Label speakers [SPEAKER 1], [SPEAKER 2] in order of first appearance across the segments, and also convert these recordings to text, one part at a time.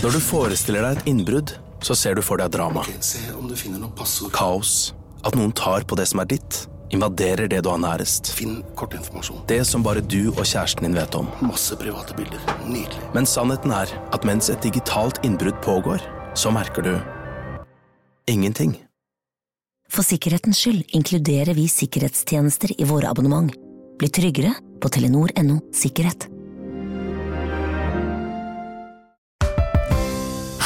[SPEAKER 1] Når du forestiller deg et innbrudd, så ser du for deg drama.
[SPEAKER 2] Se om du finner noe passord.
[SPEAKER 1] Kaos. At noen tar på det som er ditt. Invaderer det du har nærest.
[SPEAKER 2] Finn kortinformasjon.
[SPEAKER 1] Det som bare du og kjæresten din vet om.
[SPEAKER 2] Masse private bilder. Nydelig.
[SPEAKER 1] Men sannheten er at mens et digitalt innbrudd pågår, så merker du ingenting.
[SPEAKER 3] For sikkerhetens skyld inkluderer vi sikkerhetstjenester i våre abonnement. Bli tryggere på telenor.no sikkerhet.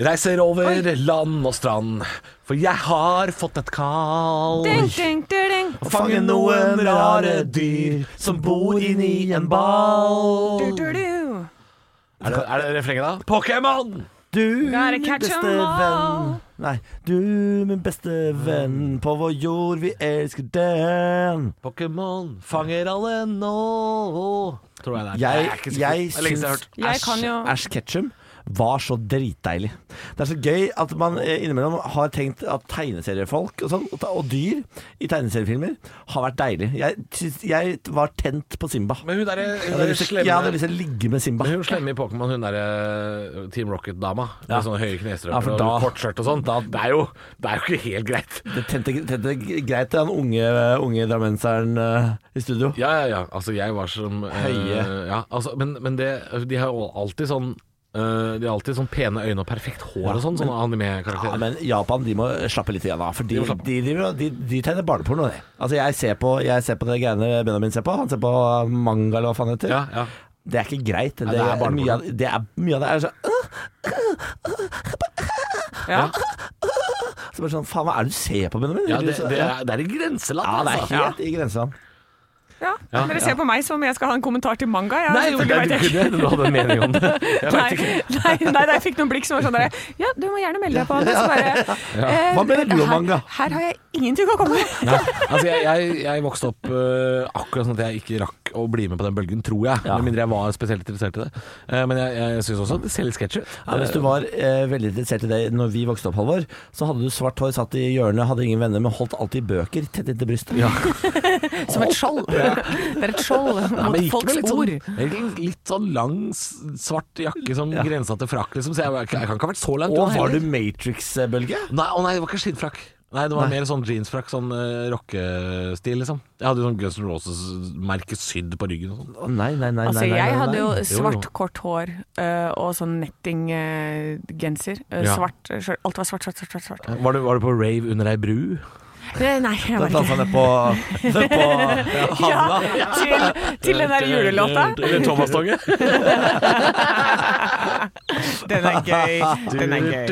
[SPEAKER 4] Reiser over land og strand, for jeg har fått et kall. Å fange noen rare dyr som bor inni en ball. Er det, er det refrenget, da? Pokémon!
[SPEAKER 5] Du, min beste venn. Nei, du, min beste venn. På vår jord, vi elsker den.
[SPEAKER 4] Pokémon fanger alle nå. Tror jeg det er.
[SPEAKER 5] Jeg, jeg
[SPEAKER 4] jeg.
[SPEAKER 6] Jeg
[SPEAKER 5] Ash Ketchum var så dritdeilig. Det er så gøy at man eh, innimellom har tenkt at tegneseriefolk og, sånn, og dyr i tegneseriefilmer har vært deilig. Jeg, jeg var tent på Simba.
[SPEAKER 4] Men hun derre
[SPEAKER 5] Jeg hadde lyst til-
[SPEAKER 4] slemme
[SPEAKER 5] jeg hadde lyst til å ligge med Simba.
[SPEAKER 4] Men hun slemme i Pokémon, hun derre Team Rocket-dama
[SPEAKER 5] Ja.
[SPEAKER 4] med sånne høye
[SPEAKER 5] Ja, da,
[SPEAKER 4] og kort skjørt og sånn. Det, er jo- det er jo ikke helt greit.
[SPEAKER 5] Det tente, tente greit til han unge, unge drammenseren uh, i studio.
[SPEAKER 4] Ja, ja, ja. Altså, jeg var som uh,
[SPEAKER 5] Høye.
[SPEAKER 4] ja, altså, men, men det De har jo alltid sånn eh, De har alltid sånn pene øyne og perfekt hår og sånn, sånne
[SPEAKER 5] Ja,
[SPEAKER 4] anime-karakterer.
[SPEAKER 5] men Japan de må slappe litt igjen av, for de,
[SPEAKER 4] De
[SPEAKER 5] de, de, de tegner barneporno. det. Altså, jeg ser på, jeg ser på det greiene Benjamin ser på. Han ser på manga, eller hva faen heter.
[SPEAKER 4] Ja, ja.
[SPEAKER 5] Det er ikke greit. Det,
[SPEAKER 4] det er
[SPEAKER 5] er mye, av, det er mye av det er sånn
[SPEAKER 6] Ja.
[SPEAKER 5] så bare sånn, Faen, hva er det du ser på, Benjamin?
[SPEAKER 4] ja det, det, er, det er i grenseland,
[SPEAKER 5] ja, det er
[SPEAKER 4] altså.
[SPEAKER 5] helt i grenseland.
[SPEAKER 6] Ja. Dere ser på meg som om jeg skal ha en kommentar til manga. Jeg,
[SPEAKER 4] Nei,
[SPEAKER 6] jo,
[SPEAKER 4] nei, du kunne du hadde en mening om det. Jeg
[SPEAKER 6] Nei,
[SPEAKER 4] ikke.
[SPEAKER 6] nei, nei, nei, jeg fikk noen blikk som var sånn der Ja, du må gjerne melde deg på det. Så bare, eh,
[SPEAKER 5] Hva mener du om manga?
[SPEAKER 6] Her har jeg ingenting å komme med.
[SPEAKER 4] Nei, altså jeg, jeg, jeg vokste opp uh, akkurat sånn at jeg ikke rakk å bli med på den bølgen, tror jeg.
[SPEAKER 5] Ja.
[SPEAKER 4] Med mindre jeg var spesielt interessert i det. Uh, men jeg, jeg syns også det ser litt sketsj ut.
[SPEAKER 5] Ja, hvis du var uh, veldig interessert i det når vi vokste opp, Halvor, så hadde du svart hår, satt i hjørnet, hadde ingen venner, men holdt alltid bøker tett inntil brystet.
[SPEAKER 7] Som et skjold. Det er et skjold mot folks
[SPEAKER 4] litt
[SPEAKER 7] ord.
[SPEAKER 4] sånn, litt sånn lang, svart jakke som
[SPEAKER 5] Ja.
[SPEAKER 4] grensa til frakk, liksom. Så jeg, jeg, kan ikke ha vært så langt
[SPEAKER 5] Og
[SPEAKER 4] unna
[SPEAKER 5] var du. Matrix-bølge?
[SPEAKER 4] Nei, å nei, det var ikke skinnfrakk. Nei, det var
[SPEAKER 5] Nei.
[SPEAKER 4] mer sånn jeansfrakk, sånn uh, rockestil, liksom. Jeg hadde jo sånn Guns N' Roses-merke sydd på ryggen og sånn.
[SPEAKER 5] Nei, nei, nei.
[SPEAKER 6] Altså,
[SPEAKER 5] nei,
[SPEAKER 6] jeg hadde jo svart, kort hår uh, og sånn nettinggenser. Uh,
[SPEAKER 4] Ja.
[SPEAKER 6] Svart skjørt. Alt var svart, svart, svart. svart, svart.
[SPEAKER 4] Var, du, var du på rave under ei bru?
[SPEAKER 6] Eh, Nei, jeg var ikke
[SPEAKER 5] ned på, ned på havna.
[SPEAKER 6] ja, til, til den der julelåta.
[SPEAKER 4] Eller Thomas-toget?
[SPEAKER 6] Den er gøy. Den er gøy.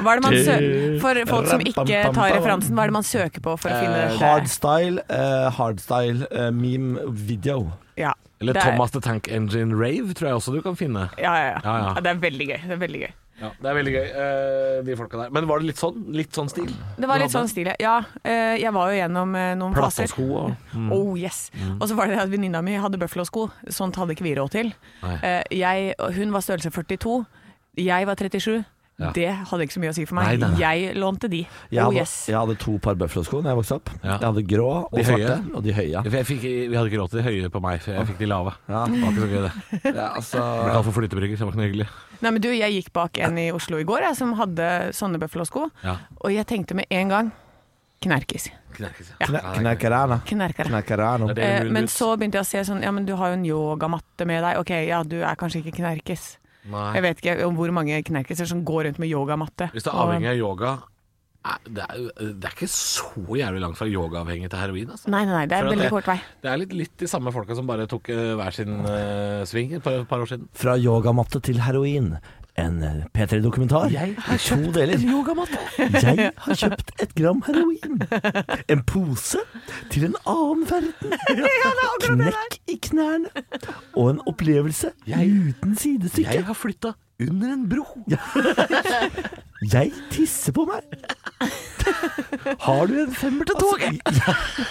[SPEAKER 6] Hva er det man søker For folk som ikke tar referansen, hva er det man søker på for å finne det?
[SPEAKER 5] Hardstyle, uh, hardstyle uh, meme video.
[SPEAKER 6] Ja.
[SPEAKER 4] Eller
[SPEAKER 6] er-
[SPEAKER 4] Thomas the Tank Engine Rave, tror jeg også du kan finne.
[SPEAKER 6] Ja, ja, ja.
[SPEAKER 4] Ja, ja.
[SPEAKER 6] ja, Det er veldig gøy. Det er veldig gøy.
[SPEAKER 4] Ja, det er veldig gøy, eh, de folka der. Men var det litt sånn? Litt sånn stil?
[SPEAKER 6] Det var litt sånn stil, ja. eh, Jeg var jo gjennom eh, noen faser.
[SPEAKER 4] Platåsko og mm.
[SPEAKER 6] Oh yes. Og så var det det at venninna mi hadde Buffalo-sko. Sånt hadde ikke vi råd til.
[SPEAKER 4] Nei.
[SPEAKER 6] Eh, Jeg, hun var størrelse 42. Jeg var 37.
[SPEAKER 4] Ja.
[SPEAKER 6] Det hadde ikke så mye å si for meg.
[SPEAKER 4] Nei, nei, nei.
[SPEAKER 6] Jeg lånte de.
[SPEAKER 5] Jeg
[SPEAKER 6] oh
[SPEAKER 5] hadde,
[SPEAKER 6] yes.
[SPEAKER 5] jeg hadde to par Buffalo-sko da jeg vokste opp.
[SPEAKER 4] Ja.
[SPEAKER 5] Jeg hadde grå og
[SPEAKER 4] De høye?
[SPEAKER 5] svarte, og de høye.
[SPEAKER 4] jeg fikk, vi hadde ikke råd til de høye på meg, for jeg fikk de lave.
[SPEAKER 5] Ja.
[SPEAKER 4] Det var ikke så gøy, det.
[SPEAKER 5] Ja, altså,
[SPEAKER 4] Jeg ble kalt for flytebrygger, så det var ikke noe hyggelig.
[SPEAKER 6] Nei, men du, jeg gikk bak en i Oslo i går jeg, som hadde sånne Buffalo-sko.
[SPEAKER 4] Ja.
[SPEAKER 6] Og jeg tenkte med en gang Knerkis.
[SPEAKER 4] Knerkes.
[SPEAKER 6] Ja.
[SPEAKER 5] Knerkerana.
[SPEAKER 4] Det er
[SPEAKER 6] Eh, men så begynte jeg å se sånn Ja, men du har jo en yogamatte med deg. Ok, ja, du er kanskje ikke knerkes.
[SPEAKER 4] Nei.
[SPEAKER 6] Jeg vet ikke om hvor mange knerkiser som går rundt med yogamatte.
[SPEAKER 4] Hvis det er avhengig av yoga det er, det er ikke så jævlig langt fra yogaavhengig til heroin. Altså.
[SPEAKER 6] Nei, nei, nei, det er veldig kort vei.
[SPEAKER 4] Det er litt, litt de samme folka som bare tok eh, hver sin uh, sving et par, par år siden.
[SPEAKER 5] Fra yogamatte til heroin. En eh, P3-dokumentar i to deler. Jeg har kjøpt et gram heroin. En pose til en annen verden. Knekk i knærne. Og en opplevelse uten sidestykke.
[SPEAKER 4] Jeg har flytta under en bro.
[SPEAKER 5] Jeg tisser på meg.
[SPEAKER 4] Har du en femmer til toget?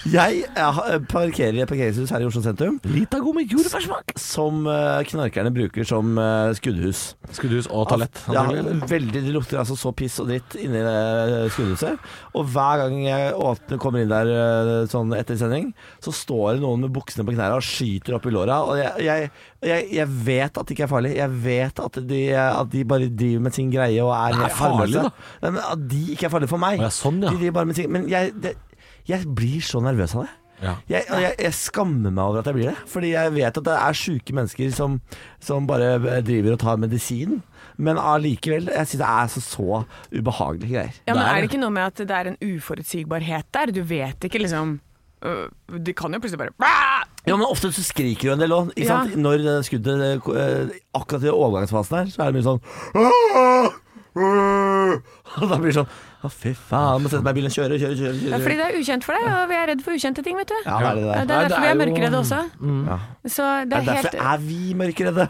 [SPEAKER 5] Jeg, jeg parkerer i et parkeringshus her i Oslo sentrum.
[SPEAKER 4] Litago med jordbærsmak.
[SPEAKER 5] Som eh, knarkerne bruker som eh, skuddhus.
[SPEAKER 4] Skuddhus og toalett.
[SPEAKER 5] Ja, veldig, Det lukter altså så piss og dritt inni det skuddhuset. Og hver gang jeg åpner, kommer inn der eh, sånn etter sending, så står det noen med buksene på knærne og skyter opp i låra. Og jeg, jeg, jeg, jeg vet at det ikke er farlig. Jeg vet at de, at de bare driver med sin greie og er,
[SPEAKER 4] helt er farlig,
[SPEAKER 5] da? Nei, men At de ikke er farlige for meg.
[SPEAKER 4] Ja, sånn, ja.
[SPEAKER 5] De driver bare med Men jeg, det, jeg blir så nervøs av det.
[SPEAKER 4] Ja.
[SPEAKER 5] Jeg, jeg, jeg skammer meg over at jeg blir det. Fordi jeg vet at det er sjuke mennesker som, som bare driver og tar medisin. Men allikevel, jeg syns det er så, så ubehagelige greier.
[SPEAKER 6] Ja, men
[SPEAKER 4] er det.
[SPEAKER 6] ikke noe med at det er en uforutsigbarhet der? Du vet ikke liksom øh, De kan jo plutselig bare!
[SPEAKER 5] Ja, men ofte så skriker du en del òg.
[SPEAKER 6] Ja.
[SPEAKER 5] Når eh, skuddet eh, Akkurat i overgangsfasen her, så er det mye sånn! Og da blir det sånn Å, fy faen. Må sette meg i bilen og kjøre, kjøre, kjøre.
[SPEAKER 6] Ja, fordi det er ukjent for deg, og vi er redd for ukjente ting, vet du.
[SPEAKER 5] Ja, det er det
[SPEAKER 6] Det
[SPEAKER 5] der.
[SPEAKER 6] er derfor vi
[SPEAKER 4] er
[SPEAKER 6] er mørkeredde også.
[SPEAKER 5] Ja.
[SPEAKER 6] Så det
[SPEAKER 5] Det
[SPEAKER 6] er
[SPEAKER 5] er
[SPEAKER 6] helt
[SPEAKER 5] derfor er vi mørkeredde.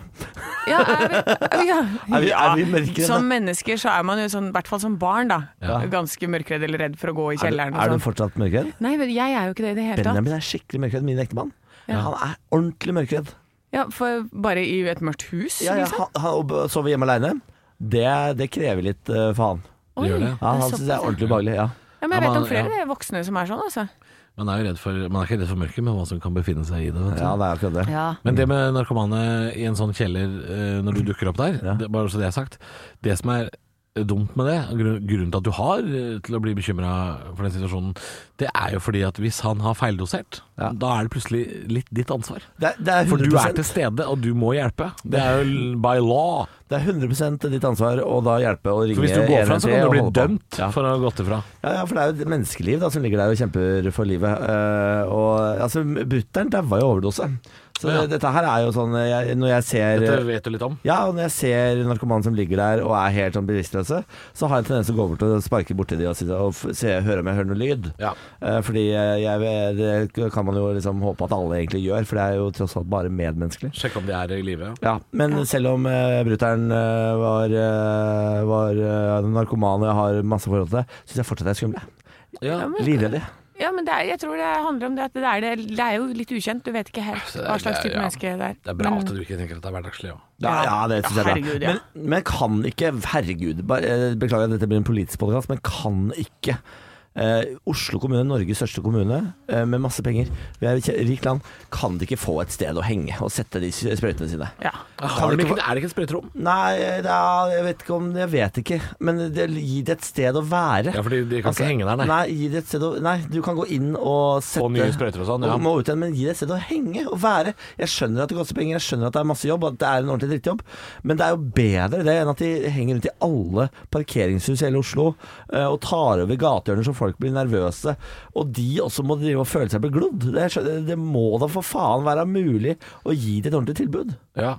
[SPEAKER 6] Ja, er vi, er vi, ja.
[SPEAKER 5] Er vi, er vi mørkeredde?
[SPEAKER 6] Som mennesker så er man jo sånn, i hvert fall som barn, da.
[SPEAKER 4] Ja.
[SPEAKER 6] Ganske mørkeredd eller redd for å gå i
[SPEAKER 5] Er
[SPEAKER 6] kjelleren
[SPEAKER 5] er du
[SPEAKER 6] sånn.
[SPEAKER 5] fortsatt mørkeredd?
[SPEAKER 6] Nei, men jeg er jo ikke det i det hele tatt.
[SPEAKER 5] Benjamin er skikkelig mørkeredd, min ektemann.
[SPEAKER 6] Ja.
[SPEAKER 5] Han er ordentlig mørkeredd.
[SPEAKER 6] Ja, for bare i et mørkt hus,
[SPEAKER 5] Ja, ja,
[SPEAKER 6] liksom?
[SPEAKER 5] han, han å hjemme aleine, det, det krever litt uh, faen.
[SPEAKER 6] Oi,
[SPEAKER 4] gjør det.
[SPEAKER 5] Ja, han syns det er ordentlig ubehagelig. Ja.
[SPEAKER 6] Ja, men jeg
[SPEAKER 4] Ja,
[SPEAKER 6] vet om flere
[SPEAKER 4] ja.
[SPEAKER 6] er voksne som er sånn, altså.
[SPEAKER 4] Man er jo redd for Man er ikke redd for mørket, men hva som kan befinne seg i det. Vet du.
[SPEAKER 5] ja, det er akkurat det.
[SPEAKER 6] Ja.
[SPEAKER 4] Men det med narkomane i en sånn kjeller eh, når du dukker opp der,
[SPEAKER 5] Ja.
[SPEAKER 4] det, bare så det er sagt Det som er dumt med det, grunnen til at du har eh, til å bli bekymra for den situasjonen, det er jo fordi at hvis han har feildosert,
[SPEAKER 5] Ja.
[SPEAKER 4] da er det plutselig litt ditt ansvar.
[SPEAKER 5] Det, er- det
[SPEAKER 4] For du er til stede, og du må hjelpe. Det er jo by law.
[SPEAKER 5] det er 100% ditt ansvar å da hjelpe å ringe
[SPEAKER 4] For hvis du går fra, så kan du bli dømt
[SPEAKER 5] Ja.
[SPEAKER 4] for å ha gått ifra.
[SPEAKER 5] Ja, ja, for det er jo et menneskeliv da, som ligger der og kjemper for livet. Uh, og altså, brutter'n daua i overdose. Så
[SPEAKER 4] Ja.
[SPEAKER 5] dette her er jo sånn jeg, Når jeg ser
[SPEAKER 4] Dette vet du litt om.
[SPEAKER 5] Ja, og når jeg ser narkomane som ligger der og er helt sånn bevisstløse, så har jeg en tendens til å gå bort og sparke borti de og, sitte og se, høre om jeg hører noe lyd.
[SPEAKER 4] Ja.
[SPEAKER 5] Eh, fordi jeg, jeg, det kan man jo liksom håpe at alle egentlig gjør, for det er jo tross alt bare medmenneskelig.
[SPEAKER 4] Sjekk om de er i live.
[SPEAKER 5] Ja, Men selv om uh, brutter'n eh, var, eh, var eh, narkoman og jeg har masse forhold til det, syns jeg fortsatt det er skumle.
[SPEAKER 4] Ja.
[SPEAKER 5] Livredde.
[SPEAKER 6] Ja, men det er, jeg tror det handler om det at det er, det, det er jo litt ukjent. Du vet ikke helt
[SPEAKER 4] er-
[SPEAKER 6] hva slags
[SPEAKER 4] er-
[SPEAKER 6] type
[SPEAKER 4] ja.
[SPEAKER 6] menneske det er.
[SPEAKER 4] Det er bra
[SPEAKER 6] Men-
[SPEAKER 4] at du ikke tenker at det er hverdagslig òg.
[SPEAKER 5] Ja, ja, det syns jeg er
[SPEAKER 6] herregud,
[SPEAKER 5] bra.
[SPEAKER 6] ja.
[SPEAKER 5] Men, men kan ikke, herregud, bare, eh, beklager at dette blir en politisk podkast, men kan ikke eh, Oslo kommune, Norges største kommune, eh, med masse penger, vi er et rikt land, kan de ikke få et sted å henge og sette de sprøytene sine?
[SPEAKER 6] Ja.
[SPEAKER 4] Har de ikke, er det ikke et sprøyterom?
[SPEAKER 5] Nei, er, jeg vet ikke om Jeg vet ikke. Men det, gi det et sted å være.
[SPEAKER 4] Ja, fordi de kan
[SPEAKER 5] Altså,
[SPEAKER 4] ikke henge der, nei.
[SPEAKER 5] Nei, gi det et sted å, nei, du kan gå inn og sette
[SPEAKER 4] Få nye sprøyter og sånn. Ja.
[SPEAKER 5] og må ut igjen, men gi det et sted å henge og være. Jeg skjønner at det koster penger, jeg skjønner at det er masse jobb, at det er en ordentlig drittjobb, men det er jo bedre det enn at de henger rundt i alle parkeringshus i hele Oslo eh, og tar over gatehjørner som folk blir nervøse, og de også må drive og føle seg beglodd. Det, det må da for faen være mulig å gi det et ordentlig tilbud.
[SPEAKER 4] Ja,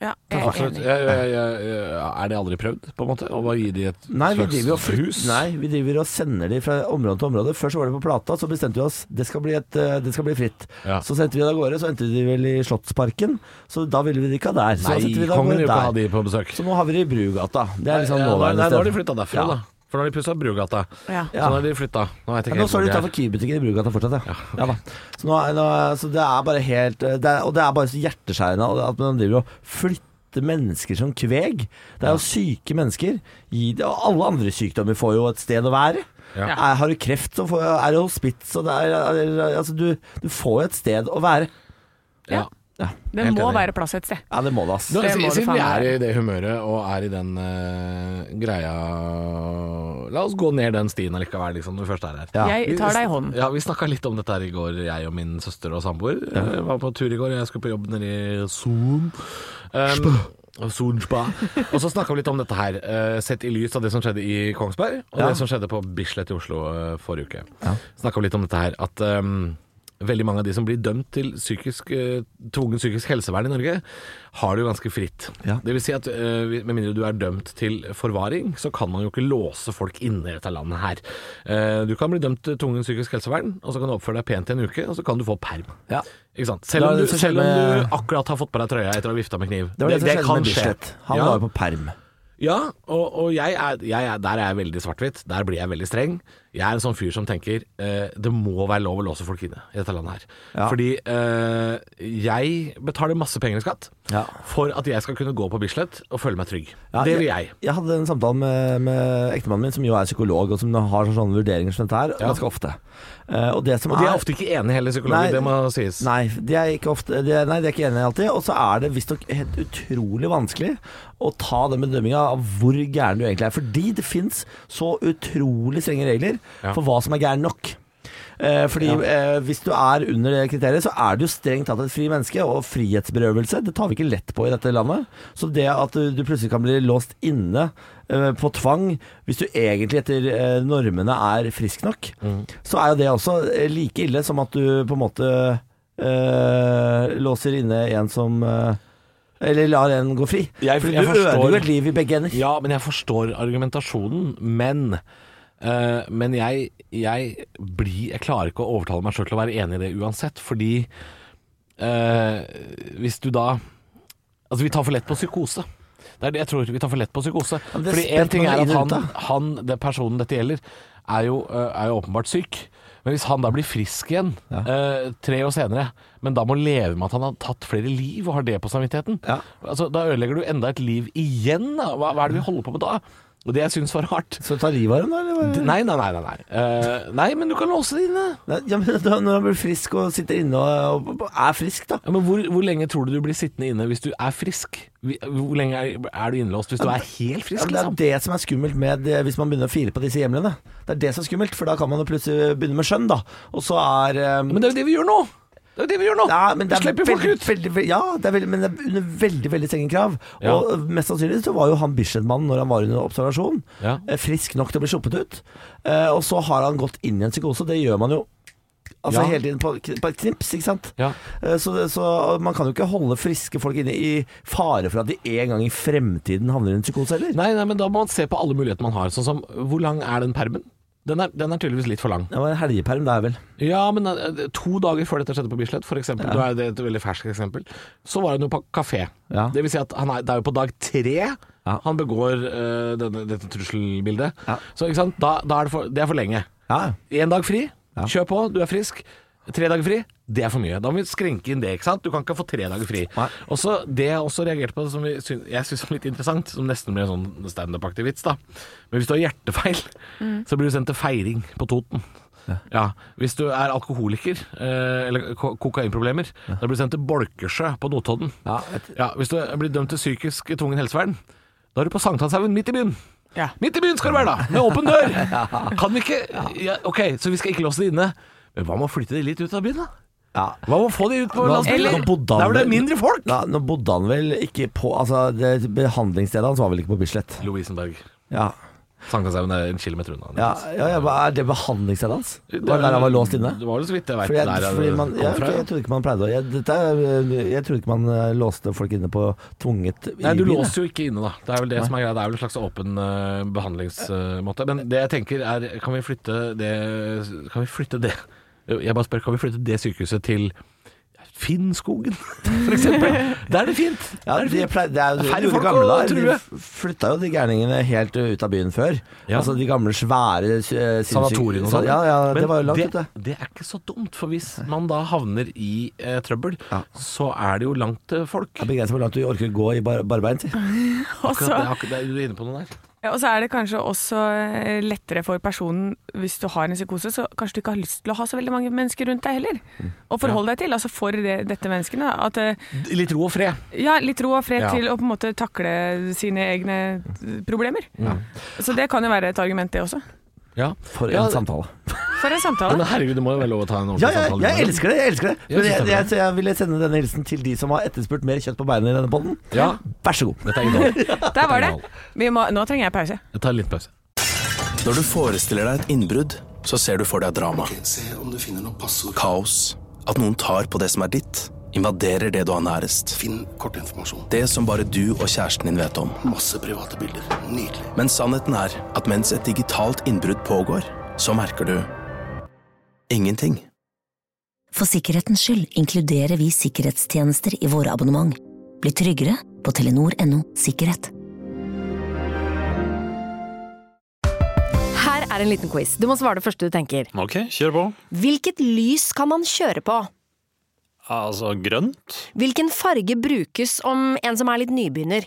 [SPEAKER 6] ja, jeg er enig.
[SPEAKER 4] Jeg, jeg, jeg, er det aldri prøvd, på en måte? Å bare gi de et
[SPEAKER 5] Nei, vi
[SPEAKER 4] slags hus?
[SPEAKER 5] nei, vi driver og sender de fra område til område. Først var det på Plata, så bestemte vi oss det skal bli, et, eh, det skal bli fritt.
[SPEAKER 4] Ja.
[SPEAKER 5] Så sendte vi det av gårde, så endte de vel i Slottsparken, så da ville vi de ikke ha der. Så
[SPEAKER 4] Nei,
[SPEAKER 5] vi
[SPEAKER 4] kongen vil ikke ha de på besøk.
[SPEAKER 5] Så nå har vi det i Brugata. Det er liksom
[SPEAKER 4] Ja, nei, nei, nå har de
[SPEAKER 5] sted.
[SPEAKER 4] flytta derfra,
[SPEAKER 5] Ja.
[SPEAKER 4] da. For nå har de pussa Brugata.
[SPEAKER 6] Ja.
[SPEAKER 4] Så nå har de flytta. Nå vet
[SPEAKER 5] Ja, nå står de utafor Kiwi-butikken i Brugata fortsatt, ja. ja ja Så, nå, nå, så det er bare helt det er, Og det er bare så hjerteskjærende at man driver og flytter mennesker som kveg. Det er jo syke mennesker. Gi det, og alle andre sykdommer får jo et sted å være.
[SPEAKER 4] Ja.
[SPEAKER 5] Er, har du kreft, så får, er det hospits, og det er, er, altså, du, du får jo et sted å være.
[SPEAKER 4] Ja.
[SPEAKER 6] Det må
[SPEAKER 4] enig.
[SPEAKER 6] være plass et sted.
[SPEAKER 5] Ja, det må det, ass.
[SPEAKER 6] Det må
[SPEAKER 4] siden vi er i det humøret og er i den uh, greia La oss gå ned den stien allikevel, liksom, når vi først er her.
[SPEAKER 5] Ja.
[SPEAKER 6] Jeg tar deg i hånden.
[SPEAKER 4] Ja, Vi snakka litt om dette her i går, jeg og min søster og samboer. Jeg var på tur i går, jeg skulle på jobb nede i Zoom. Um, Og så snakka vi litt om dette her, eh, sett i lys av det som skjedde i Kongsberg, og
[SPEAKER 5] Ja.
[SPEAKER 4] det som skjedde på Bislett i Oslo eh, forrige uke.
[SPEAKER 5] Ja.
[SPEAKER 4] Snakka vi litt om dette her, at um, veldig mange av de som blir dømt til psykisk, uh, tvungen psykisk helsevern i Norge, har det jo ganske fritt.
[SPEAKER 5] Ja.
[SPEAKER 4] Det vil si at uh, med mindre du er dømt til forvaring, så kan man jo ikke låse folk inne i dette landet her. Uh, du kan bli dømt til tvungen psykisk helsevern, og så kan du oppføre deg pent i en uke, og så kan du få perm.
[SPEAKER 5] Ja.
[SPEAKER 4] Ikke sant? Selv om, du, selv om du akkurat har fått på deg trøya etter å ha vifta med kniv.
[SPEAKER 5] Det var det, det, det kan skje. Han
[SPEAKER 4] Ja.
[SPEAKER 5] var jo på perm.
[SPEAKER 4] Ja, og, og jeg er, jeg er, der er jeg veldig svart-hvitt. Der blir jeg veldig streng. Jeg er en sånn fyr som tenker eh, det må være lov å låse folk inne i dette landet her.
[SPEAKER 5] Ja.
[SPEAKER 4] Fordi eh, jeg betaler masse penger i skatt
[SPEAKER 5] Ja.
[SPEAKER 4] for at jeg skal kunne gå på Bislett og føle meg trygg.
[SPEAKER 5] Ja,
[SPEAKER 4] det vil jeg.
[SPEAKER 5] Jeg hadde en samtale med, med ektemannen min, som jo er psykolog, og som har sånne vurderinger som dette her ganske ofte. Eh, og det som
[SPEAKER 4] Og de er
[SPEAKER 5] er
[SPEAKER 4] ofte ikke enige heller, psykologer.
[SPEAKER 5] Nei.
[SPEAKER 4] det må sies.
[SPEAKER 5] Nei, de er ikke ofte de er, Nei, de er ikke enige alltid. Og så er det visstnok helt utrolig vanskelig å ta den bedømminga av hvor gæren du egentlig er. Fordi det fins så utrolig strenge regler
[SPEAKER 4] Ja.
[SPEAKER 5] for hva som er gæren nok. Eh, fordi eh, Hvis du er under det kriteriet, så er du jo strengt tatt et fri menneske. Og frihetsberøvelse det tar vi ikke lett på i dette landet. Så det at du, du plutselig kan bli låst inne eh, på tvang, hvis du egentlig etter eh, normene er frisk nok, så er jo det også eh, like ille som at du på en måte eh, låser inne en som Eller lar en gå fri.
[SPEAKER 4] Jeg-
[SPEAKER 5] Fordi
[SPEAKER 4] jeg
[SPEAKER 5] du
[SPEAKER 4] forstår-
[SPEAKER 5] ødelegger et liv i begge ender.
[SPEAKER 4] Ja, men jeg forstår argumentasjonen. Men, eh, men jeg, jeg blir Jeg klarer ikke å overtale meg sjøl til å være enig i det uansett. Fordi uh, hvis du da Altså, vi tar for lett på psykose. Det er det jeg tror. Vi tar for lett på psykose. Fordi en ting er at han, han det personen dette gjelder, er jo, eh, er jo åpenbart syk. Men hvis han da blir frisk igjen eh, tre år senere, men da må leve med at han har tatt flere liv og har det på samvittigheten,
[SPEAKER 5] Ja.
[SPEAKER 4] altså, da ødelegger du enda et liv igjen. Hva, hva er det vi holder på med da? Og det jeg syns var rart
[SPEAKER 5] Så ta livet av da? Eller?
[SPEAKER 4] Nei, nei, nei. Nei, nei. Uh, nei men du kan låse det inne.
[SPEAKER 5] Nei, Ja, men da, når han blir frisk og sitter inne og, og er frisk, da.
[SPEAKER 4] Ja, men hvor, hvor lenge tror du du blir sittende inne hvis du er frisk? Hvor lenge er, er du innlåst hvis du er helt frisk?
[SPEAKER 5] Ja, det er
[SPEAKER 4] Liksom?
[SPEAKER 5] det som er skummelt med det, hvis man begynner å fire på disse hjemlene. Det er det som er skummelt, for da kan man jo plutselig begynne med skjønn, da. Og så er um...
[SPEAKER 4] Men det er jo det vi gjør nå! Det er jo det vi gjør nå!
[SPEAKER 5] ja, men det er
[SPEAKER 4] slipper folk
[SPEAKER 5] veldig,
[SPEAKER 4] ut!
[SPEAKER 5] veldig, veldig, ja, det er veldig, men det er under veldig veldig strenge krav.
[SPEAKER 4] Ja.
[SPEAKER 5] Og mest sannsynlig så var jo han Bislett-mannen når han var under observasjon,
[SPEAKER 4] Ja.
[SPEAKER 5] eh, frisk nok til å bli sluppet ut. Eh, og så har han gått inn i en psykose. Det gjør man jo altså
[SPEAKER 4] Ja.
[SPEAKER 5] hele tiden på, på et knips, ikke sant.
[SPEAKER 4] Ja.
[SPEAKER 5] Eh, Så, så man kan jo ikke holde friske folk inne i fare for at de en gang i fremtiden havner i en psykose heller.
[SPEAKER 4] Nei, nei, men da må man se på alle muligheter man har. Sånn som hvor lang er den permen? Den er, den er tydeligvis litt for lang.
[SPEAKER 5] Det var en helgeperm, det er vel.
[SPEAKER 4] Ja, men eh, to dager før dette skjedde på Bislett, for eksempel,
[SPEAKER 5] Ja.
[SPEAKER 4] da er det et veldig ferskt eksempel, så var hun jo på kafé.
[SPEAKER 5] Ja.
[SPEAKER 4] Det vil si at han er, det er jo på dag tre
[SPEAKER 5] Ja.
[SPEAKER 4] han begår uh, denne, dette trusselbildet. Så ikke sant, da, da er det, for, det er for lenge.
[SPEAKER 5] Ja,
[SPEAKER 4] Én dag fri, kjør på, du er frisk. Tre dager fri, det er for mye. Da må vi skrenke inn det. ikke sant? Du kan ikke få tre dager fri. Og så Det jeg også reagerte på, som jeg syns er litt interessant, som nesten blir en sånn standup-aktig vits, da. Men hvis du har hjertefeil, så blir du sendt til feiring på Toten. Ja. Hvis du er alkoholiker eh, eller ko kokainproblemer, da blir du sendt til Bolkesjø på Notodden.
[SPEAKER 5] Ja, et-
[SPEAKER 4] Ja, hvis du blir dømt til psykisk tvungen helsevern, da er du på Sankthanshaugen midt i byen.
[SPEAKER 6] Ja.
[SPEAKER 4] Midt i byen skal du være, da! Med åpen dør! Kan vi ikke ja, Ok, så vi skal ikke låse det inne. Men hva med å flytte de litt ut av byen, da?
[SPEAKER 5] ja.
[SPEAKER 4] Hva med å få de ut på landsbyen? Der hvor det er mindre folk!
[SPEAKER 5] Ja, nå bodde han vel ikke på Altså, det behandlingsstedet hans var vel ikke på Bislett?
[SPEAKER 4] Lovisenberg.
[SPEAKER 5] Ja,
[SPEAKER 4] Sankthanshaugen er en kilometer unna.
[SPEAKER 5] ja, ja, ja Er det behandlingsstedet hans? Var det der han var låst inne?
[SPEAKER 4] Det var så vidt jeg veit
[SPEAKER 5] Fordi jeg,
[SPEAKER 4] der
[SPEAKER 5] fordi man,
[SPEAKER 4] kom
[SPEAKER 5] ja, jeg trodde ikke man pleide å jeg, dette er, jeg trodde ikke man eh, låste folk inne på tvunget i
[SPEAKER 4] Nei, du låser jo ikke inne, da. Det er vel det som er greia. Det er vel en slags åpen uh, behandlingsmåte. Men det jeg tenker er, kan vi flytte det Kan vi flytte det Jeg bare spør, kan vi flytte det sykehuset til Finnskogen, eksempel? Der er det fint.
[SPEAKER 5] Ja,
[SPEAKER 4] Der er det fint.
[SPEAKER 5] pleide, det er jo
[SPEAKER 4] Det
[SPEAKER 5] de gamle der. De flytta jo de gærningene helt ut av byen før.
[SPEAKER 4] Ja.
[SPEAKER 5] Altså de gamle, svære eh,
[SPEAKER 4] Sanatoriene og sånn.
[SPEAKER 5] Ja, ja,
[SPEAKER 4] Men
[SPEAKER 5] det var jo langt ute.
[SPEAKER 4] det er ikke så dumt, for hvis man da havner i eh, trøbbel,
[SPEAKER 5] Ja.
[SPEAKER 4] så er det jo langt folk.
[SPEAKER 5] Det er begrenset hvor langt du orker å gå i bar barbein. Si.
[SPEAKER 4] Akkurat det, akkurat du er inne på noe der.
[SPEAKER 6] Ja, og så er det kanskje også eh, lettere for personen, hvis du har en psykose, så kanskje du ikke har lyst til å ha så veldig mange mennesker rundt deg heller. Å forholde deg til. Altså for det, dette menneskene. At eh,
[SPEAKER 4] Litt ro og fred.
[SPEAKER 6] Ja, litt ro og fred
[SPEAKER 4] Ja.
[SPEAKER 6] til å på en måte takle sine egne problemer. problemer. Så det kan jo være et argument, det også.
[SPEAKER 4] Ja.
[SPEAKER 5] For en
[SPEAKER 4] Ja,
[SPEAKER 5] samtale.
[SPEAKER 6] For en samtale.
[SPEAKER 4] Men herregud, det må jo være lov å ta en ordentlig
[SPEAKER 5] Ja, ja,
[SPEAKER 4] samtale.
[SPEAKER 5] jeg elsker det! jeg elsker det
[SPEAKER 4] Jeg
[SPEAKER 5] Men jeg,
[SPEAKER 4] jeg,
[SPEAKER 5] jeg, så jeg ville sende denne hilsen til de som har etterspurt mer kjøtt på beina i denne podden.
[SPEAKER 4] Ja,
[SPEAKER 5] Vær så god.
[SPEAKER 4] dette er innhold.
[SPEAKER 6] Der var det. Vi må, nå trenger jeg pause.
[SPEAKER 4] Jeg tar en liten pause.
[SPEAKER 1] Når du forestiller deg et innbrudd, så ser du for deg drama.
[SPEAKER 2] Se om du.
[SPEAKER 1] Kaos. At noen tar på det som er ditt, invaderer det du har nærest.
[SPEAKER 2] Finn kortinformasjon.
[SPEAKER 1] Det som bare du og kjæresten din vet om.
[SPEAKER 2] Masse private bilder. Nydelig.
[SPEAKER 1] Men sannheten er at mens et digitalt innbrudd pågår, så merker du ingenting.
[SPEAKER 3] For sikkerhetens skyld inkluderer vi sikkerhetstjenester i våre abonnement. Bli tryggere på telenor.no sikkerhet.
[SPEAKER 7] Her er en liten quiz. Du må svare det første du tenker.
[SPEAKER 8] Ok, kjør på.
[SPEAKER 7] Hvilket lys kan man kjøre på?
[SPEAKER 8] Altså grønt.
[SPEAKER 7] Hvilken farge brukes om en som er litt nybegynner?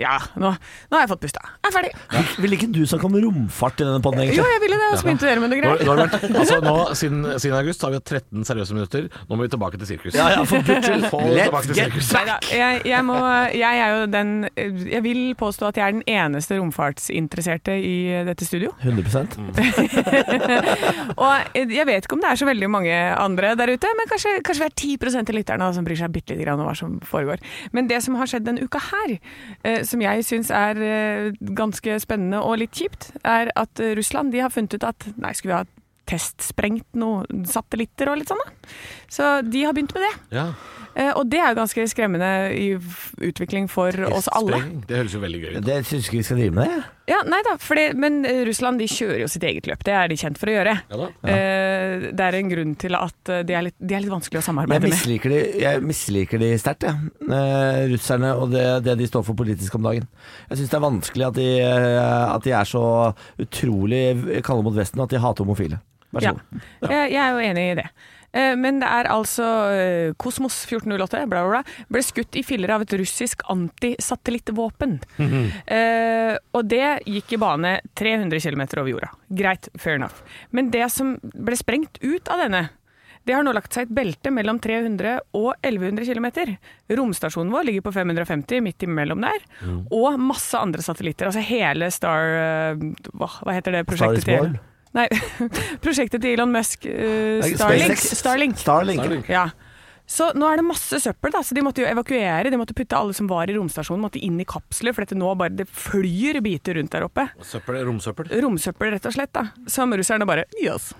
[SPEAKER 6] Ja, nå, nå har jeg fått pusta. Jeg er ferdig.
[SPEAKER 5] Vil ikke du snakke om romfart i denne podden,
[SPEAKER 6] Jo, jeg ville det, og så begynte dere med noe
[SPEAKER 4] Nå, nå det greia. altså nå, siden, siden august har vi hatt 13 seriøse minutter. Nå må vi tilbake til sirkus.
[SPEAKER 5] Ja, ja, for Let's
[SPEAKER 4] til
[SPEAKER 5] get
[SPEAKER 4] sirkus.
[SPEAKER 6] Neida, jeg, jeg, må, jeg er jo den Jeg vil påstå at jeg er den eneste romfartsinteresserte i dette studio.
[SPEAKER 5] 100 mm.
[SPEAKER 6] Og jeg vet ikke om det er så veldig mange andre der ute, men kanskje, kanskje vi er 10 av lytterne som bryr seg bitte litt om hva som foregår. Men det som har skjedd denne uka her, eh, som jeg syns er eh, ganske spennende og litt kjipt, er at eh, Russland de har funnet ut at nei, skulle vi ha testsprengt noen satellitter og litt sånn, da. Så de har begynt med det.
[SPEAKER 4] Ja.
[SPEAKER 6] Eh, Og det er jo ganske skremmende i utvikling for oss alle.
[SPEAKER 4] Det høres jo veldig gøy ut.
[SPEAKER 5] Det syns ikke vi skal drive med det.
[SPEAKER 6] Ja, nei da, for det, men eh, Russland de kjører jo sitt eget løp. Det er de kjent for å gjøre.
[SPEAKER 4] Ja da.
[SPEAKER 6] Eh, Det er en grunn til at eh, de er litt, de er litt vanskelig å
[SPEAKER 5] Jeg
[SPEAKER 6] samarbeide med.
[SPEAKER 5] misliker de, jeg misliker de sterkt, jeg. Eh, russerne og det, det de står for politisk om dagen. Jeg syns det er vanskelig at de, eh, at de er så utrolig kalde mot Vesten, at de hater homofile. Vær så
[SPEAKER 6] Ja.
[SPEAKER 5] god.
[SPEAKER 6] Jeg, jeg er jo enig i det. Eh, Men det er altså eh, Kosmos 1408 bla, bla, bla, ble skutt i filler av et russisk antisatellittvåpen. Eh, og det gikk i bane 300 km over jorda. Greit, fair enough. Men det som ble sprengt ut av denne, det har nå lagt seg et belte mellom 300 og 1100 km. Romstasjonen vår ligger på 550, midt imellom der. Og masse andre satellitter. Altså hele Star... eh, Hva, heter det prosjektet til. Nei, prosjektet til Elon Musk.
[SPEAKER 5] uh,
[SPEAKER 6] Starlink. Starlink.
[SPEAKER 5] Starlink.
[SPEAKER 4] Starlink.
[SPEAKER 6] Ja. Så nå er det masse søppel, da, så de måtte jo evakuere. De måtte putte alle som var i romstasjonen måtte inn i kapsler, for dette nå bare det flyr biter rundt der oppe.
[SPEAKER 4] Søppel, romsøppel.
[SPEAKER 6] Romsøppel, rett og slett. da. Som russerne bare Yes,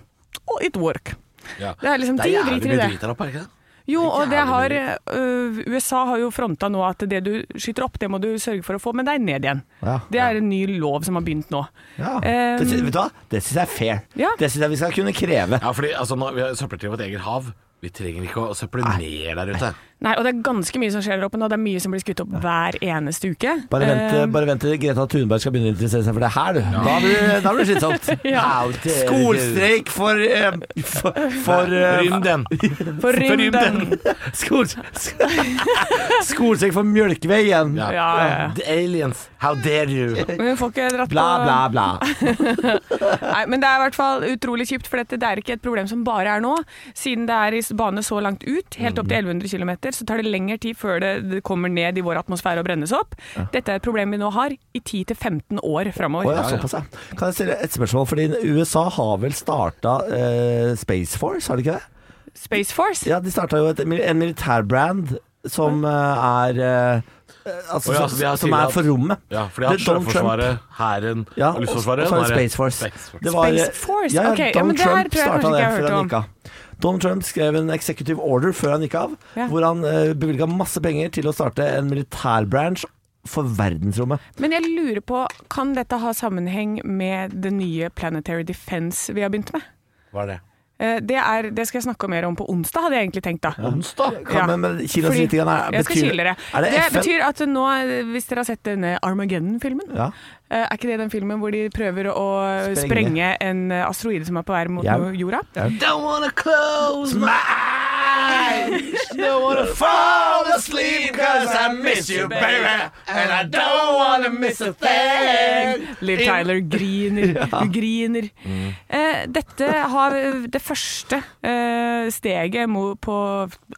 [SPEAKER 6] oh, it work.
[SPEAKER 4] Ja.
[SPEAKER 6] Det er liksom,
[SPEAKER 4] Det
[SPEAKER 6] Det
[SPEAKER 4] er jævlig
[SPEAKER 6] driter i
[SPEAKER 4] mye
[SPEAKER 6] det.
[SPEAKER 4] drit der oppe, er det ikke det?
[SPEAKER 6] Jo, og det har øh, USA har jo fronta nå at det du skyter opp, det må du sørge for å få med deg ned igjen.
[SPEAKER 5] Ja.
[SPEAKER 6] Det er en ny lov som har begynt nå.
[SPEAKER 5] Ja.
[SPEAKER 6] Um,
[SPEAKER 5] Det, vet du hva? Det syns jeg er fair.
[SPEAKER 6] Ja.
[SPEAKER 5] Det syns jeg vi skal kunne kreve.
[SPEAKER 4] Ja, fordi altså, nå, vi har søppel til vårt eget hav. Vi trenger ikke å søple mer der ute.
[SPEAKER 6] Nei, og det er ganske mye som skjer der oppe nå. Det er mye som blir skutt opp hver eneste uke.
[SPEAKER 5] Bare vent,
[SPEAKER 6] uh,
[SPEAKER 5] bare vent til Greta Thunberg skal begynne å interessere seg for det her, du. Da blir da blir det slitsomt.
[SPEAKER 6] Ja.
[SPEAKER 5] Skolstreik for uh, For, for uh,
[SPEAKER 4] Rymden.
[SPEAKER 6] For rymden.
[SPEAKER 5] skol, Skolstreik for Mjølkeveien.
[SPEAKER 6] Ja, ja, ja.
[SPEAKER 4] The aliens. How dare you?
[SPEAKER 6] Men hun får ikke dratt
[SPEAKER 5] Bla,
[SPEAKER 6] på
[SPEAKER 5] bla, bla.
[SPEAKER 6] Nei, men det er i hvert fall utrolig kjipt, for dette det er ikke et problem som bare er nå. Siden det er i bane så langt ut, helt opp til 1100 km, så tar det lengre tid før det, det kommer ned i vår atmosfære og brennes opp. Dette er et problem vi nå har i 10-15 år framover.
[SPEAKER 5] Oh, ja, såpass, ja. Kan jeg stille et spørsmål? Fordi USA har vel starta eh, Space Force, har de ikke det?
[SPEAKER 6] Space Force?
[SPEAKER 5] Ja, de starta jo et, en militærbrand som eh, er eh, Altså,
[SPEAKER 4] oh, ja,
[SPEAKER 5] som- som er for rommet.
[SPEAKER 4] Ja, for de har Sjøforsvaret, Hæren
[SPEAKER 5] Ja,
[SPEAKER 4] og Luftforsvaret.
[SPEAKER 5] og så er det Space Force.
[SPEAKER 4] Space Force.
[SPEAKER 5] Det var,
[SPEAKER 6] Space Force?
[SPEAKER 5] Ja, ja,
[SPEAKER 6] Ok, ja,
[SPEAKER 5] Donald
[SPEAKER 6] men det her
[SPEAKER 5] Trump starta det
[SPEAKER 6] hørt
[SPEAKER 5] han
[SPEAKER 6] om.
[SPEAKER 5] gikk av. Donald Trump skrev en executive order før han gikk av,
[SPEAKER 6] Ja.
[SPEAKER 5] hvor han uh, bevilga masse penger til å starte en militærbranch for verdensrommet.
[SPEAKER 6] Men jeg lurer på, kan dette ha sammenheng med det nye Planetary Defense vi har begynt med?
[SPEAKER 4] Hva er det?
[SPEAKER 6] Eh, Det, er, det skal jeg snakke mer om på onsdag, hadde jeg egentlig tenkt da.
[SPEAKER 4] Onsdag?
[SPEAKER 5] Kan,
[SPEAKER 6] Ja.
[SPEAKER 5] men, men Kina
[SPEAKER 6] Fordi-
[SPEAKER 5] er, betyr- Er det,
[SPEAKER 6] Det betyr at nå, hvis dere har sett denne Armageddon-filmen,
[SPEAKER 5] Ja.
[SPEAKER 6] eh, er ikke det den filmen hvor de prøver å
[SPEAKER 5] Sprenge.
[SPEAKER 6] sprenge en eh, asteroide som er på vei mot
[SPEAKER 5] Ja.
[SPEAKER 6] jorda?
[SPEAKER 4] Don't wanna close my eyes. Don't wanna fall asleep cause I miss you, baby. And I don't wanna miss a thing.
[SPEAKER 6] Liv Tyler griner, hun griner. Eh, dette har det første eh, steget på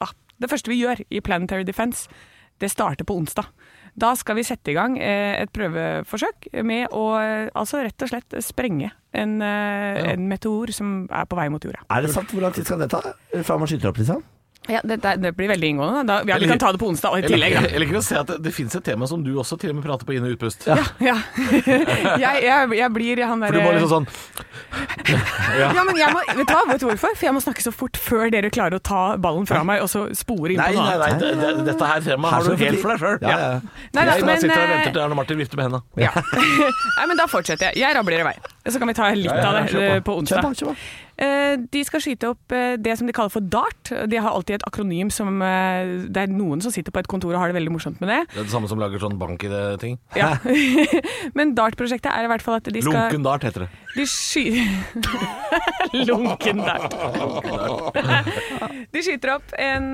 [SPEAKER 6] ah, Det første vi gjør i Planetary Defense, det starter på onsdag. Da skal vi sette i gang eh, et prøveforsøk med å eh, altså rett og slett sprenge en, ja. en meteor som er på vei mot jorda.
[SPEAKER 5] Er det sant? Hvor lang tid skal det ta? Fra man skyter opp, liksom?
[SPEAKER 6] Ja, det, det, det blir veldig inngående. Da, ja, vi kan ta det på onsdag i
[SPEAKER 4] Jeg
[SPEAKER 6] tillegg.
[SPEAKER 4] jeg liker å se at det, det finnes et tema som du også til og med prater på inn- og utpust.
[SPEAKER 6] Ja, ja. jeg, jeg, jeg blir han
[SPEAKER 4] For du må liksom sånn
[SPEAKER 6] ja, men jeg må, vet, du hva, vet du hvorfor? For jeg må snakke så fort før dere klarer å ta ballen fra meg og så spore inn
[SPEAKER 4] Nei,
[SPEAKER 6] på noe
[SPEAKER 4] nei,
[SPEAKER 6] annet.
[SPEAKER 4] nei, det, det, dette her temaet har du helt for deg sjøl.
[SPEAKER 5] Ja, ja.
[SPEAKER 6] Nei, da,
[SPEAKER 4] Jeg
[SPEAKER 6] men,
[SPEAKER 4] sitter og
[SPEAKER 6] eh,
[SPEAKER 4] venter til Arne Martin vifter med hendene.
[SPEAKER 6] Ja. Nei, men da fortsetter jeg. Jeg rabler i vei. Så kan vi ta litt
[SPEAKER 4] Ja, ja,
[SPEAKER 6] av det
[SPEAKER 4] på.
[SPEAKER 6] eh, onsdag.
[SPEAKER 5] på, kjøp, på.
[SPEAKER 6] Eh, De skal skyte opp eh, det som de kaller for DART. De har alltid et akronym som eh, Det er noen som sitter på et kontor og har det veldig morsomt med det.
[SPEAKER 4] Det er det samme som lager sånn bank-ID-ting.
[SPEAKER 6] Ja. Men DART-prosjektet er i hvert fall at de skal
[SPEAKER 4] Lunken dart heter det.
[SPEAKER 6] De sky... Lunken DART. De skyter opp en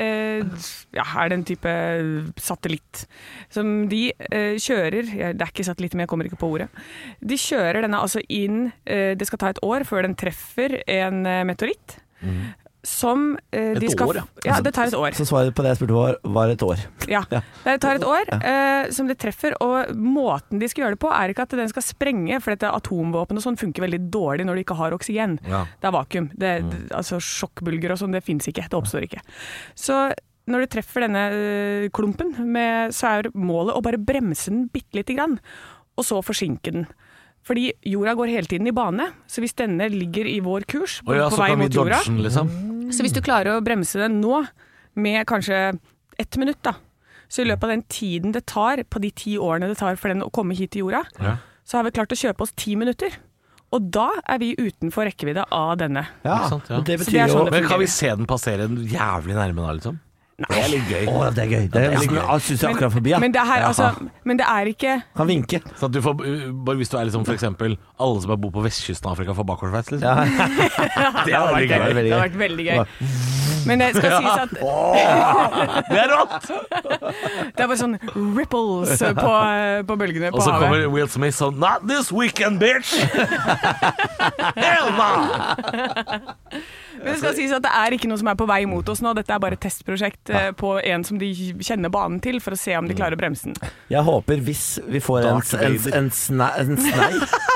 [SPEAKER 6] eh, Ja, er en type satellitt som de eh, kjører Det er ikke satellitt, men jeg kommer ikke på ordet. De kjører denne altså inn eh, Det skal ta et år før den treffer en meteoritt. meteoritt. Som eh,
[SPEAKER 4] Et
[SPEAKER 6] de skal,
[SPEAKER 4] år, ja.
[SPEAKER 6] ja. Det tar et år.
[SPEAKER 5] Så svaret på det jeg spurte var, var et år.
[SPEAKER 6] Ja.
[SPEAKER 5] Ja.
[SPEAKER 6] Det tar et år eh, som det treffer, og måten de skal gjøre det på, er ikke at den skal sprenge, for dette atomvåpen og sånn funker veldig dårlig når de ikke har oksygen.
[SPEAKER 4] Ja.
[SPEAKER 6] Det er vakuum. Det, det, altså sjokkbulger og sånn, det fins ikke. Det oppstår ikke. Så når du treffer denne eh, klumpen, med, så er målet å bare bremse den bitte lite grann, og så forsinke den. Fordi jorda går hele tiden i bane, så hvis denne ligger i vår kurs på,
[SPEAKER 4] Å ja,
[SPEAKER 6] på vei mot jorda
[SPEAKER 4] dodgen, liksom.
[SPEAKER 6] så hvis du klarer å bremse den nå, med kanskje ett minutt, da, så i løpet av den tiden det tar, på de ti årene det tar for den å komme hit til jorda,
[SPEAKER 4] Ja.
[SPEAKER 6] så har vi klart å kjøpe oss ti minutter. Og da er vi utenfor rekkevidde av denne.
[SPEAKER 5] Ja,
[SPEAKER 4] sant, ja.
[SPEAKER 5] det
[SPEAKER 6] Så
[SPEAKER 5] betyr
[SPEAKER 6] det er sånn det
[SPEAKER 4] Men kan vi se den passere jævlig nærme da, liksom? Det er litt gøy.
[SPEAKER 5] Å, det er gøy. Det er, jeg jeg akkurat forbi, ja.
[SPEAKER 6] Men det, her, altså, men det er ikke
[SPEAKER 5] Kan vinke.
[SPEAKER 4] Så at du får, uh, bare hvis du er liksom for eksempel Alle som bor på vestkysten av Afrika får bakoversveis, liksom.
[SPEAKER 5] Ja.
[SPEAKER 4] Det hadde vært,
[SPEAKER 5] Det
[SPEAKER 4] gøy.
[SPEAKER 6] Det har vært veldig gøy. Men det skal sies at
[SPEAKER 4] Det er rått!
[SPEAKER 6] det er bare sånn ripples på, på bølgene
[SPEAKER 4] Og så kommer Will Smith sånn Not this weekend, bitch! Hell no!
[SPEAKER 6] Men det skal sies at det er ikke noe som er på vei mot oss nå. Dette er bare et testprosjekt ja. på en som de kjenner banen til, for å se om de klarer å bremse den.
[SPEAKER 5] Jeg håper hvis vi får en,
[SPEAKER 4] Darth
[SPEAKER 5] en, en, snei, en snei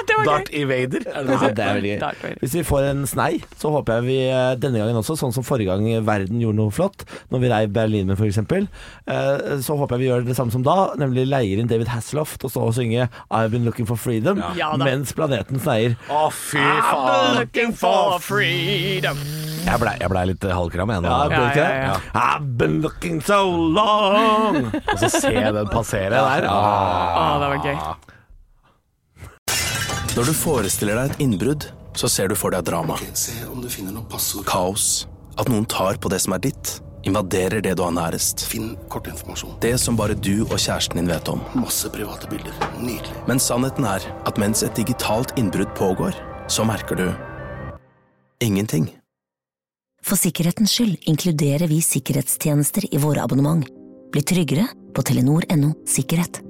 [SPEAKER 6] Det var
[SPEAKER 4] Dart
[SPEAKER 6] gøy!
[SPEAKER 4] Evader. Er det
[SPEAKER 5] Ja, det er veldig gøy. Hvis vi får en snei, så håper jeg vi eh, denne gangen også, sånn som forrige gang verden gjorde noe flott, når vi rei Berlin med f.eks., så håper jeg vi gjør det samme som da, nemlig leier inn David Hasselhoff til å stå og synge I've been looking for freedom,
[SPEAKER 6] Ja
[SPEAKER 5] mens planeten sneier.
[SPEAKER 4] Å, fy faen.
[SPEAKER 6] Looking for freedom.
[SPEAKER 4] Jeg blei ble litt halvkram igjen.
[SPEAKER 5] Ja, ble ikke det?
[SPEAKER 6] ja, ja.
[SPEAKER 5] I've been looking so long.
[SPEAKER 4] Og så se den passere der. Ah.
[SPEAKER 6] ah, det var gøy.
[SPEAKER 1] Når du forestiller deg et innbrudd, så ser du for deg drama.
[SPEAKER 2] Se om du.
[SPEAKER 1] Kaos. At noen tar på det som er ditt. Invaderer det du har nærest.
[SPEAKER 2] Finn kort informasjon.
[SPEAKER 1] Det som bare du og kjæresten din vet om.
[SPEAKER 2] Masse private bilder. Nydelig.
[SPEAKER 1] Men sannheten er at mens et digitalt innbrudd pågår, så merker du ingenting.
[SPEAKER 3] For sikkerhetens skyld inkluderer vi sikkerhetstjenester i våre abonnement. Bli tryggere på telenor.no sikkerhet.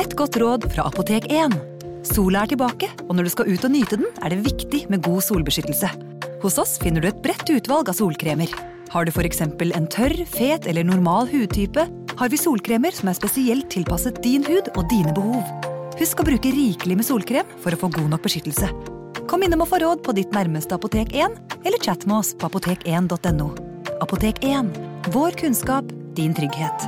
[SPEAKER 9] Et godt råd fra Apotek 1. Sola er tilbake, og når du skal ut og nyte den, er det viktig med god solbeskyttelse. Hos oss finner du et bredt utvalg av solkremer. Har du f.eks. en tørr, fet eller normal hudtype, har vi solkremer som er spesielt tilpasset din hud og dine behov. Husk å bruke rikelig med solkrem for å få god nok beskyttelse. Kom innom og få råd på ditt nærmeste Apotek 1, eller chat med oss på apotek1.no. Apotek 1 vår kunnskap, din trygghet.